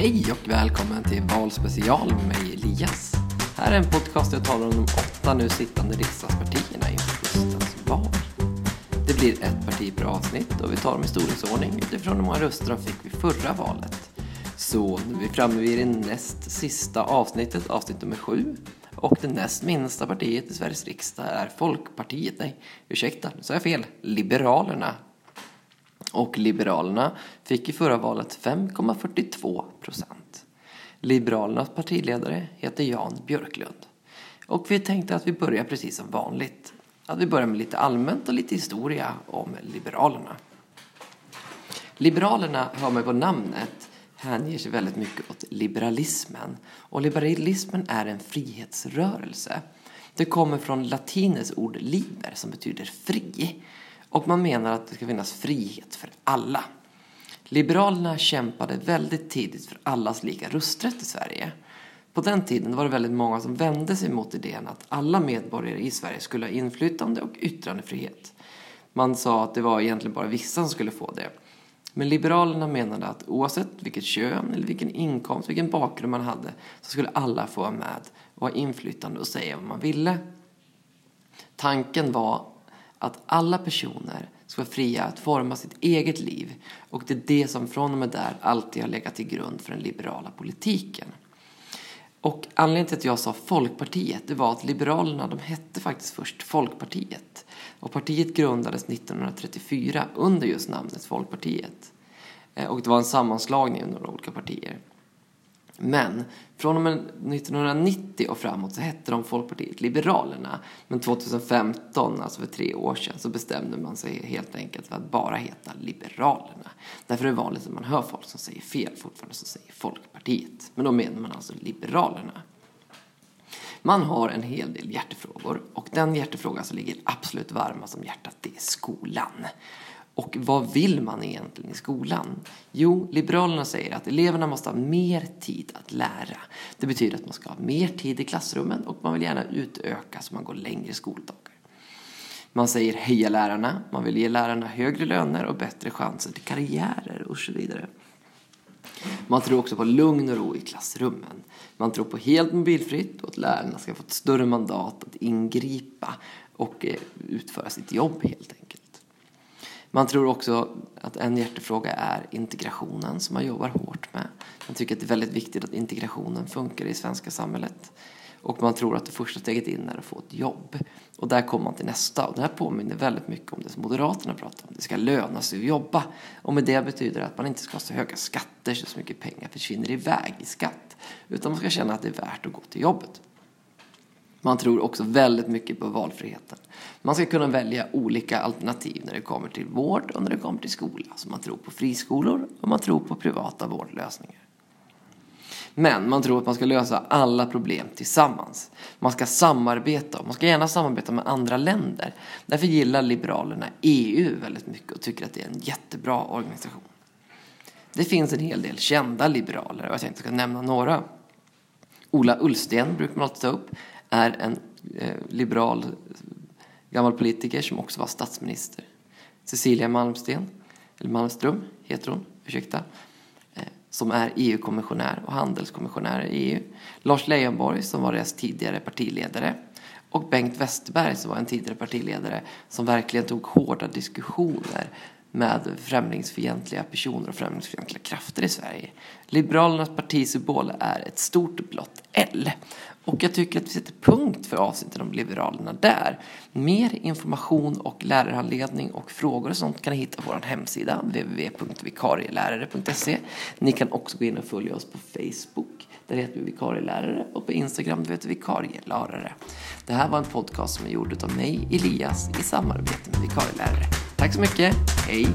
Hej och välkommen till Valspecial med mig Elias. Här är en podcast där jag talar om de åtta nu sittande riksdagspartierna inför höstens val. Det blir ett parti per avsnitt och vi tar dem i storleksordning utifrån hur många röster de fick vid förra valet. Så nu är vi framme vid det näst sista avsnittet, avsnitt nummer sju. Och det näst minsta partiet i Sveriges riksdag är Folkpartiet. Nej, ursäkta, nu sa jag fel. Liberalerna och Liberalerna fick i förra valet 5,42 procent. Liberalernas partiledare heter Jan Björklund. Och vi tänkte att vi börjar precis som vanligt. Att vi börjar med lite allmänt och lite historia om Liberalerna. Liberalerna, hör man på namnet, hänger sig väldigt mycket åt liberalismen. Och liberalismen är en frihetsrörelse. Det kommer från latinets ord liber som betyder fri. Och man menar att det ska finnas frihet för alla. Liberalerna kämpade väldigt tidigt för allas lika rösträtt i Sverige. På den tiden var det väldigt många som vände sig mot idén att alla medborgare i Sverige skulle ha inflytande och yttrandefrihet. Man sa att det var egentligen bara vissa som skulle få det. Men Liberalerna menade att oavsett vilket kön, eller vilken inkomst, vilken bakgrund man hade så skulle alla få vara med och ha inflytande och säga vad man ville. Tanken var att alla personer ska vara fria att forma sitt eget liv och det är det som från och med där alltid har legat till grund för den liberala politiken. Och anledningen till att jag sa Folkpartiet, det var att Liberalerna, de hette faktiskt först Folkpartiet. Och partiet grundades 1934 under just namnet Folkpartiet. Eh, och det var en sammanslagning av några olika partier. Men från och med 1990 och framåt så hette de Folkpartiet Liberalerna. Men 2015, alltså för tre år sedan, så bestämde man sig helt enkelt för att bara heta Liberalerna. Därför är det vanligt att man hör folk som säger fel fortfarande som säger Folkpartiet. Men då menar man alltså Liberalerna. Man har en hel del hjärtefrågor och den hjärtefråga som ligger absolut varmast om hjärtat det är skolan. Och vad vill man egentligen i skolan? Jo, Liberalerna säger att eleverna måste ha mer tid att lära. Det betyder att man ska ha mer tid i klassrummen och man vill gärna utöka så man går längre skoldagar. Man säger heja lärarna, man vill ge lärarna högre löner och bättre chanser till karriärer och så vidare. Man tror också på lugn och ro i klassrummen. Man tror på helt mobilfritt och att lärarna ska få ett större mandat att ingripa och eh, utföra sitt jobb helt enkelt. Man tror också att en hjärtefråga är integrationen som man jobbar hårt med. Man tycker att det är väldigt viktigt att integrationen funkar i svenska samhället. Och man tror att det första steget in är att få ett jobb. Och där kommer man till nästa. Och det här påminner väldigt mycket om det som Moderaterna pratar om. Det ska löna sig att jobba. Och med det betyder det att man inte ska ha så höga skatter så mycket pengar försvinner iväg i skatt. Utan man ska känna att det är värt att gå till jobbet. Man tror också väldigt mycket på valfriheten. Man ska kunna välja olika alternativ när det kommer till vård och när det kommer till skola. Så man tror på friskolor och man tror på privata vårdlösningar. Men man tror att man ska lösa alla problem tillsammans. Man ska samarbeta och man ska gärna samarbeta med andra länder. Därför gillar Liberalerna EU väldigt mycket och tycker att det är en jättebra organisation. Det finns en hel del kända liberaler och jag tänkte ska nämna några. Ola Ullsten brukar man alltid ta upp är en eh, liberal gammal politiker som också var statsminister. Cecilia Malmsten, eller Malmström heter hon, ursäkta, eh, som är EU-kommissionär och handelskommissionär i EU. Lars Leijonborg som var deras tidigare partiledare och Bengt Westerberg som var en tidigare partiledare som verkligen tog hårda diskussioner med främlingsfientliga personer och främlingsfientliga krafter i Sverige. Liberalernas partisymbol är ett stort blått L. Och jag tycker att vi sätter punkt för avsnittet om Liberalerna där. Mer information och lärarhandledning och frågor och sånt kan ni hitta på vår hemsida www.vikarielärare.se. Ni kan också gå in och följa oss på Facebook. Där heter vi vikarielärare och på Instagram där heter vi vikarielärare. Det här var en podcast som är gjord av mig, Elias, i samarbete med vikarielärare. Tack så mycket. Hej!